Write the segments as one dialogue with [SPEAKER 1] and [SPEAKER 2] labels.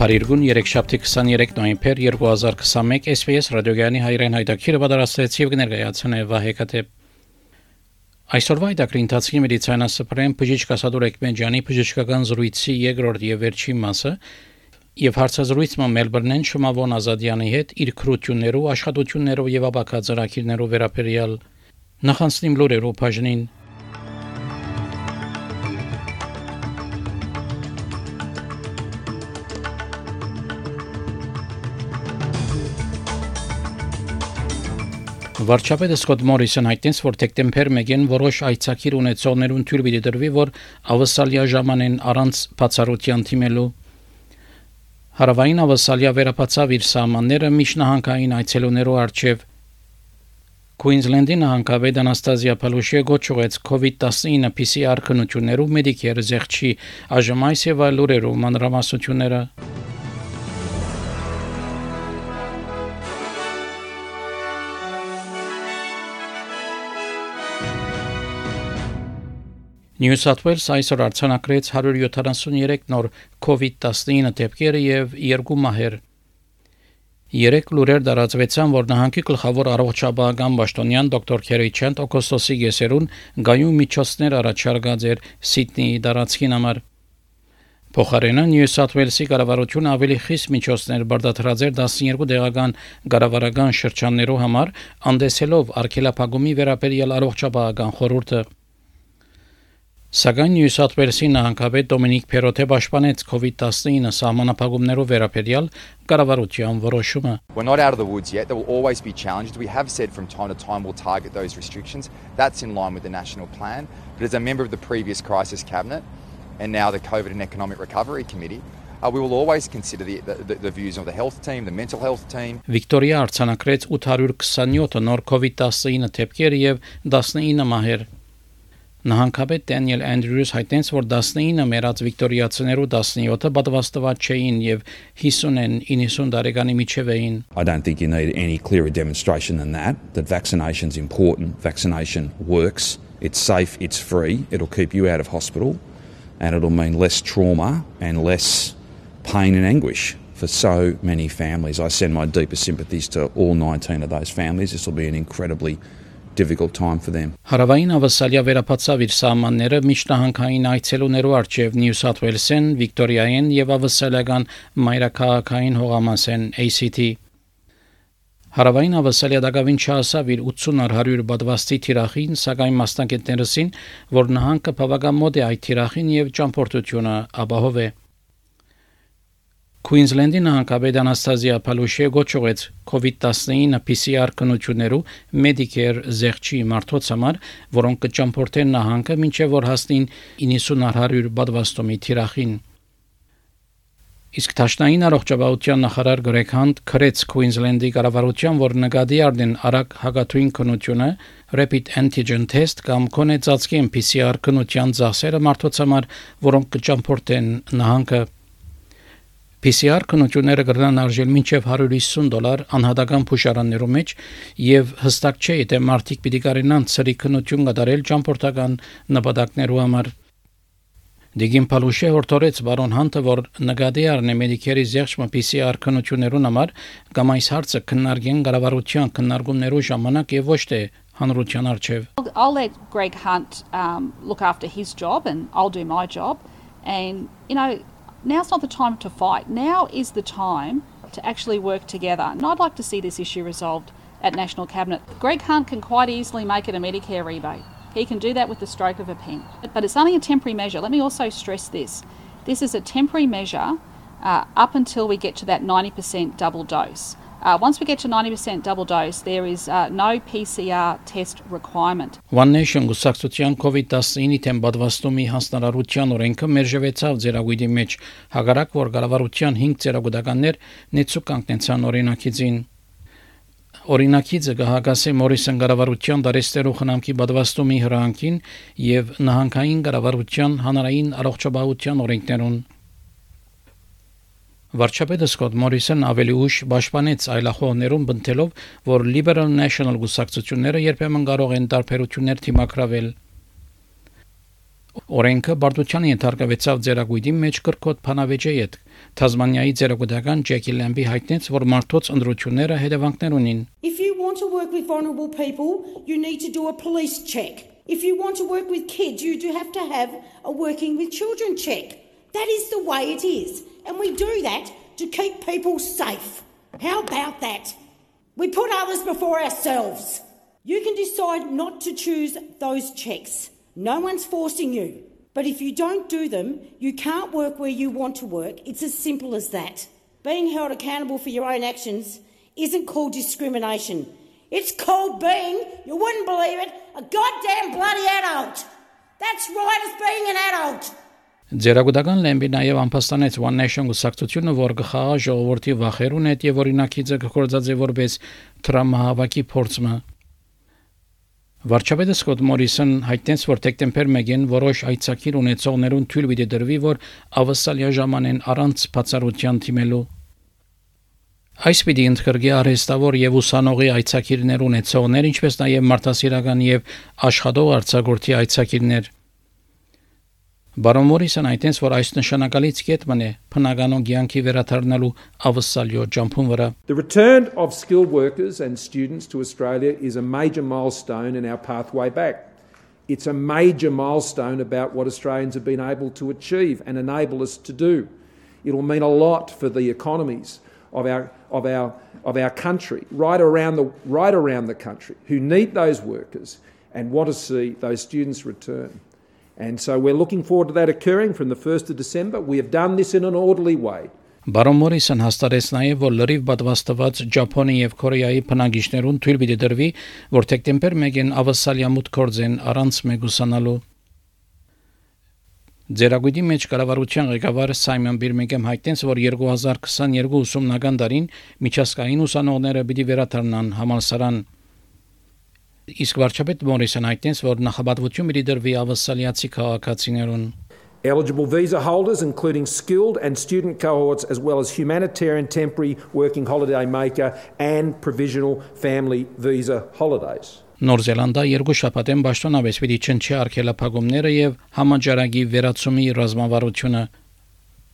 [SPEAKER 1] Փարիգուն 3-շաբթի 23 նոյեմբեր 2021 SPS ռադիոգյանի հայրեն հայտակիրը պատրաստեց եւ կներկայացնե Վահեկատե Այսօրվա այդակրի ընթացքի մեդիցինասպրեն բժիշկ Ասադուր Էկմենջյանի բժշկական զրույցի երկրորդ եւ վերջին մասը եւ հարցազրույցը Մելբուրնեն Շմավոն Ազադյանի հետ իր քրություններով, աշխատություններով եւ ապակածարակիրներով վերաբերյալ նախանցնիմ լուրերով բաժնին Վարչապետը Սկոտ Մորիսոն հայտնեց, որ դեկտեմբեր 1-ին որոշ այցակիր ունեցողներուն թույլ պիտի դրվի, որ ավսալիա ժամանեն առանց բացառության թիմելու Հարավային ավսալիա վերապացավ իր սահմանները միջնահանգային այցելուներով արչև Queensland-ի նահանգապետ Անաստազիա Փալուշիը գոչուեց COVID-19 PCR քննություններով մեդիկեր զեղչի այժմ այս եւ այլ լուրերով մանրամասնությունները Նյու Սաթ Ուելս այսօր արձանագրեց 173 նոր COVID-19 դեպքեր եւ 2 մահեր։ Երեք լուրեր դարածվեցան, որ նահանգի գլխավոր առողջապահական պաշտոնյան դոկտոր Քերի Չենտ օգոստոսի գեսերուն գայու միջոցներ առաջարկած էր Սիդնեի դարածքին համար։ Փոխարենը Նյու Սաթ Ուելսի կառավարությունը ավելի խիստ միջոցներ բարձրացրած էր 12 դեղական գարավարական շրջաններով համար, անդեսելով արկելափագումի վերաբերյալ առողջապահական խորհուրդը։ Սակայն Նյու Սաթ Ուելսի նահանգապետ Դոմինիկ Փերոթե պաշտպանեց COVID-19 սահմանափակումներով վերաբերյալ կառավարության որոշումը։
[SPEAKER 2] We're not out of the woods yet. There will always be challenges. We have said from time to time we'll target those restrictions. That's in line with the national plan. But as a member of the previous crisis cabinet and now the COVID and Economic Recovery Committee, uh, we will always consider the, the, the views of the health team, the mental health team.
[SPEAKER 1] Վիկտորիա արձանագրեց 827 նոր COVID-19 դեպքեր եւ 19 մահեր։ Նահանգապետ Դենիել Անդրյուս հայտնեց, որ 19 մեռած վիկտորիացիներու 17-ը պատվաստված չէին եւ 50-ն 90 տարեկանի միջև էին։
[SPEAKER 3] I don't think you need any clearer demonstration than that that vaccination's important, vaccination works, it's safe, it's free, it'll keep you out of hospital and it'll mean less trauma and less pain and anguish for so many families. I send my deepest sympathies to all 19 of those families. This will be an incredibly difficult time for them.
[SPEAKER 1] Հարավային ավսալիա վերապացավ իր սահմանները միջնահանգային այցելուներու արչև Նյու Սաթ Ուելսեն, Վիկտորիայեն եւ ավսալիական մայրաքաղաքային հողամասեն ACT Հարավային ավսալիա դակավին չհասավ իր 80 առ 100 բադվաստի թիրախին, սակայն մասնակիցներսին, որ նահանգը բավական մոտ է այդ թիրախին եւ ճամփորդությունը ապահով է։ Queensland-ի նահանգապետ Անաստազիա Փալուշե գոչուեց COVID-19 PCR կնություններով Medicare զեղչի մարդոց համար, որոնք կճամփորդեն նահանգը մինչև որ հասնին 90-100 բադվաստոմի թիրախին։ Իսկ Տաշնային առողջապահության նախարար Գրեգ Հանտ քրեց Queensland-ի կառավարության, որ նկատի առնեն արագ հագատույն կնությունը rapid antigen test կամ կոնեցածքի PCR կնության ծախսերը մարդոց համար, որոնք կճամփորդեն նահանգը PCR քննությունները կրնան արժել մինչև 150 դոլար անհատական փուշարաններու մեջ եւ հստակ չէ եթե մարդիկ պիտի կարենան ծրի քննություն կատարել ճամփորդական նպատակներու համար Դիգին Պալուշե հորտորեց բարոն Հանտը, որ նկատի առնի մեդիկերի զեղչմը PCR քննություններուն համար կամ այս հարցը քննարկեն կառավարության քննարկումներու ժամանակ եւ ոչ թե հանրության արչեւ
[SPEAKER 4] I'll let Greg Hunt um, look after his job and I'll do my job. And, you know, now's not the time to fight. Now is the time to actually work together. And I'd like to see this issue resolved at National Cabinet. Greg Hunt can quite easily make it a Medicare rebate. He can do that with the stroke of a pen. But it's only a temporary measure. Let me also stress this. This is a temporary measure uh, up until we get to that 90% double dose. Uh, once we get to 90% double dose, there is uh, no PCR test requirement.
[SPEAKER 1] One Nation գուսակցության COVID-19-ի թեմ պատվաստումի հանձնարարության օրենքը մերժվեցավ ձերագույդի մեջ հագարակ որ կառավարության 5 ձերագուտականներ նեցու կանգնեցան օրինակիցին Օրինակիցը գահագասե Մորիսոն գարավարության դարեստերու խնամքի բադվաստումի հրանքին եւ նահանգային գարավարության հանրային առողջապահության օրենքներուն Վարչապետը Սկոտ Մորիսոն ավելի ուշ պաշտպանեց այլախոհներուն բնթելով, որ Liberal National գուսակցությունները երբեմն կարող են տարբերություններ թիմակրավել Օրենքը բարդության ենթարկվեցավ ձերագույդի մեջ կրկոտ փանավեճի հետ։ Թազմանիայի ձերագուտական Ջեկի Լեմբի հայտնեց, որ մարդոց ընդրությունները հետևանքներ ունին։
[SPEAKER 5] If you want to work with vulnerable people, you need to do a police check. If you want to work with kids, you do have to have a working with children check. That is the way it is. And we do that to keep people safe. How about that? We put others before ourselves. You can decide not to choose those checks. No one's forcing you. But if you don't do them, you can't work where you want to work. It's as simple as that. Being held accountable for your own actions isn't called discrimination. It's called being, you wouldn't believe it, a goddamn bloody adult. That's right as being an adult.
[SPEAKER 1] Ձերագուտական լեմբի նաև ամփոստանեց One Nation գուսակցությունը, որ գխաղա ժողովրդի վախերուն հետ եւ օրինակիցը կգործածե որպես տրամահավաքի փորձը Վարչապետը Սկոտ Մորիսոն հայտնեց, որ դեկտեմբեր 1-ին որոշ այցակիր ունեցողներուն թույլ պիտի դրվի, որ ավսալիա ժամանեն առանց բացառության թիմելու։ Այս պիտի ընդգրկի արհեստավոր եւ ուսանողի այցակիրներ ունեցողներ, ինչպես նաեւ մարդասիրական եւ աշխատող արձակուրդի այցակիրներ։ Բարոն Մորիսոն այդտենց որ այս նշանակալից կետմն է բնականոն ցանկի վերաթարնալու ավսալյո ջամփուն վրա
[SPEAKER 6] The return of skilled workers and students to Australia is a major milestone in our pathway back. It's a major milestone about what Australians have been able to achieve and enable us to do. It'll mean a lot for the economies of our of our of our country, right around the right around the country, who need those workers and want to see those students return. And so we're looking forward to that occurring from the 1st of December. We have done this in an orderly way.
[SPEAKER 1] Բարոն Մորիսոն հաստատեց նաև, որ լրիվ պատվաստված Ճապոնի եւ Կորեայի բնակիչներուն թույլ պիտի դրվի, որ դեկտեմբեր 1-ին ավասալյամուտ կորձեն առանց մեգուսանալու Ձերագույդի մեջ կառավարության ղեկավար Սայմոն Բիրմինգեմ հայտնեց, որ 2022 ուսումնական տարին միջազգային ուսանողները պիտի վերադառնան համալսարան իսկ վարչապետ Մորիսոն հայտնեց, որ նախաբատվություն մի դրվի ավասալիացի քաղաքացիներուն
[SPEAKER 6] Eligible visa holders, including skilled and student cohorts, as well as humanitarian temporary working holiday maker and provisional family visa holidays.
[SPEAKER 1] Նոր Զելանդա երկու շաբաթեն ճշտոնավես պիտի չնչի արկելափակումները եւ համաճարակի վերացումի ռազմավարությունը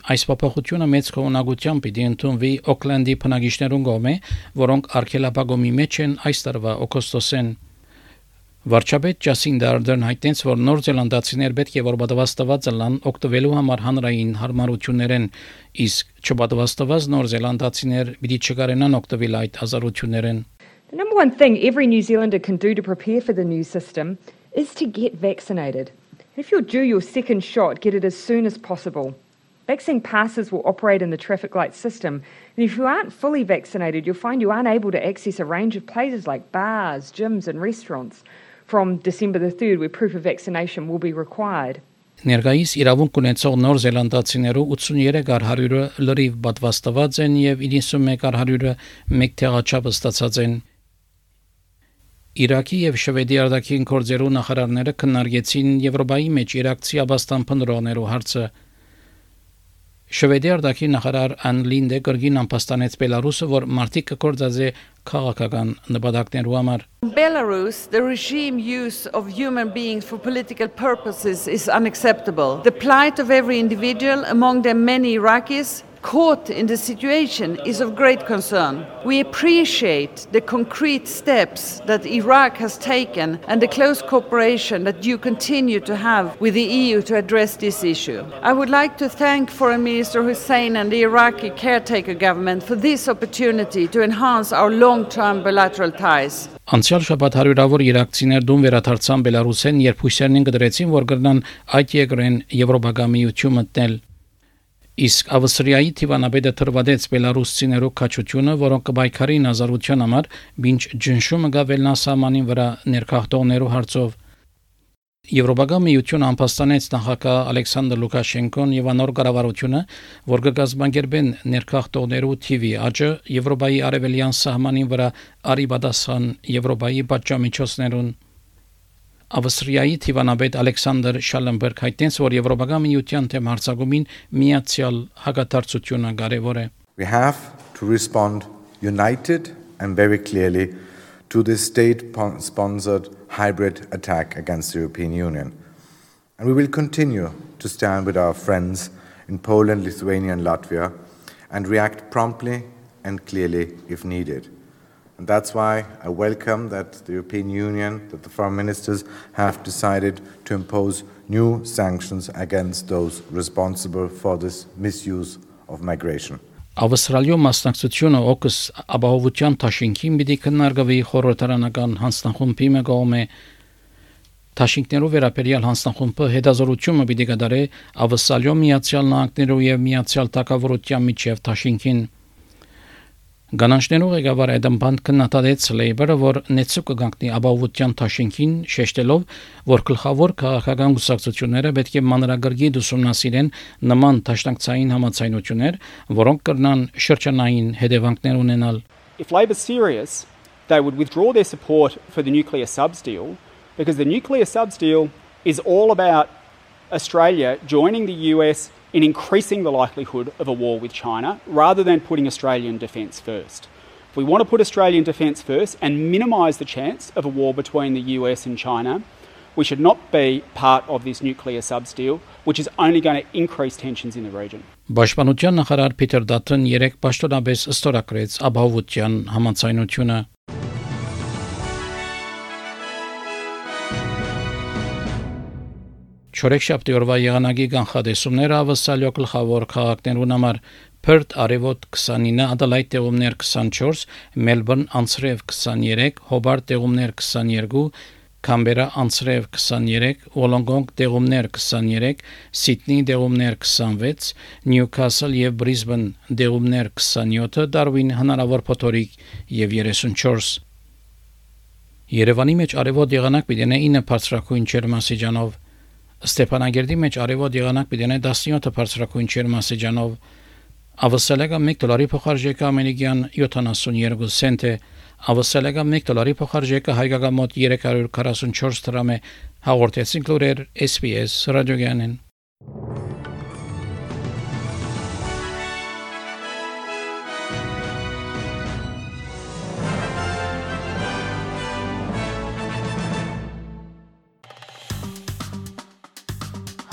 [SPEAKER 1] Այս փոփոխությունը մեծ քողունակությամբ պիտի ընդունվի Օկլանդի բնակիչներուն կողմէ, որոնք արկելափակումի մեջ են այս տարվա օգոստոսեն Վարչապետ Ջասին Դարդերն հայտնեց, որ Նոր Զելանդացիներ պետք է համար հանրային հարմարություններեն, իսկ Նոր Զելանդացիներ պիտի չկարենան այդ հազարություններեն։
[SPEAKER 7] The number one thing every New Zealander can do to prepare for the new system is to get vaccinated. If you're due your second shot, get it as soon as possible. Vaccine passes will operate in the traffic light system, and if you aren't fully vaccinated, you'll find you aren't able to access a range of places like bars, gyms, and restaurants. From December the 3rd, where proof of vaccination will be required.
[SPEAKER 1] Ներկայիս իրավունք ունեցող Նոր Զելանդացիներու 83 առ 100-ը լրիվ պատվաստված են եւ 91 առ 100-ը մեկ տեղաչափ ստացած են։ Իրաքի եւ Շվեդի արտաքին գործերու նախարարները քննարկեցին Եվրոպայի մեջ իրաքցի աբաստան փնրողներու հարցը Շվեդի արտաքին նախարար Ան Լինդե կրգին ամփոստանեց Բելարուսը, որ մարտիկ կգործածե քաղաքական նպատակներու համար։
[SPEAKER 8] Belarus, the regime use of human beings for political purposes is unacceptable. The plight of every individual, among them many Iraqis, caught in the situation is of great concern. We appreciate the concrete steps that Iraq has taken and the close cooperation that you continue to have with the EU to address this issue. I would like to thank Foreign Minister Hussein and the Iraqi caretaker government for this opportunity to enhance our long-term bilateral ties.
[SPEAKER 1] Անցյալ շաբաթ հարյուրավոր իրաքցիներ դուն վերադարձան Բելարուսեն, երբ հույսերին կդրեցին, որ կգնան այդ երկրեն Եվրոպական միություն մտնել Իսկ Ավստրիայի Տիվանաբեդը թրվադեց բելարուսցիներու քաչությունը, որոնք կբայքարին ազատության համար, ինչ ջնշումը գավելնա սահմանին վրա ներքախտողներու հարցով։ Եվրոպական միությունը ամփոստանեց նախագահ Ալեքսանդր Լուկաշենկոն եւ անոր կառավարությունը, որ կգազմագերբեն ներքախտողներու TV աճը Եվրոպայի արևելյան սահմանին վրա արիբադասան Եվրոպայի պատժամիջոցներուն Ավստրիայի Տիվանաբեդ Ալեքսանդր Շալենբերգ հայտնեց, որ Եվրոպական միության թեմ հարցակումին միացյալ հագատարծությունը կարևոր է։
[SPEAKER 9] We have to respond united and very clearly to this state sponsored hybrid attack against the European Union. And we will continue to stand with our friends in Poland, Lithuania, and Latvia and react promptly and clearly if needed. And that's why I welcome that the European Union, that the foreign ministers have decided to impose new sanctions against those responsible for this misuse of migration.
[SPEAKER 1] Ավստրալիո մասնակցությունը օկս ապահովության տաշինքին պիտի քննարկվի խորհրդարանական հանձնախումբի մեկողմե Տաշինքներով վերաբերյալ հանձնախումբը հետազորությունը պիտի կդարե Ավստրալիո Միացյալ Նահանգներով եւ Միացյալ Թագավորության միջև Տաշինքին Գանանջներով ղեկավար Էդեմ Բանդ կնահատեց Լեյբերը, որ նեցու կգանքնի ապահովության թաշինքին, շեշտելով, որ գլխավոր քաղաքական կուսակցությունները պետք է մանրագրգի ուսումնասիրեն նման տաշնակցային համացայնություններ, որոնք կրնան շրջանային հետևանքներ ունենալ։
[SPEAKER 10] If Labour serious, they would withdraw their support for the nuclear subs deal because the nuclear subs deal is all about Australia joining the US in increasing the likelihood of a war with China rather than putting Australian defence first. If we want to put Australian defence first and minimise the chance of a war between the US and China, we should not be part of this nuclear subs deal, which is only going to increase tensions in the region.
[SPEAKER 1] Պաշտպանության նախարար Փիթեր Դաթն երեք պաշտոնապես ըստորակրեց ապահովության համացայնությունը Չորեքշաբթի օրվա եղանակի կանխատեսումները ավսալյո գլխավոր քաղաքներուն համար Perth արևոտ 29, Adelaide տեղումներ 24, Melbourne անցրև 23, Hobart տեղումներ 22, Canberra անցրև 23, Wollongong տեղումներ 23, Sydney տեղումներ 26, Newcastle եւ Brisbane տեղումներ 27, Darwin հնարավոր փոթորիկ եւ 34 Երևանի մեջ արևոտ եղանակ պիտի 9 բարձրակույն ջերմասիջանով Ստեփանագերդի մեջ արևոտ եղանակ պիտի 17 բարձրակույն ջերմասիջանով Ավսալեգա 1 դոլարի փոխարժեքը ամերիկյան 72 سنت է Ավսալեգա 1 դոլարի փոխարժեքը հայկական մոտ 344 դրամ է հաղորդեցին լուրեր SPS ռադիոգյանեն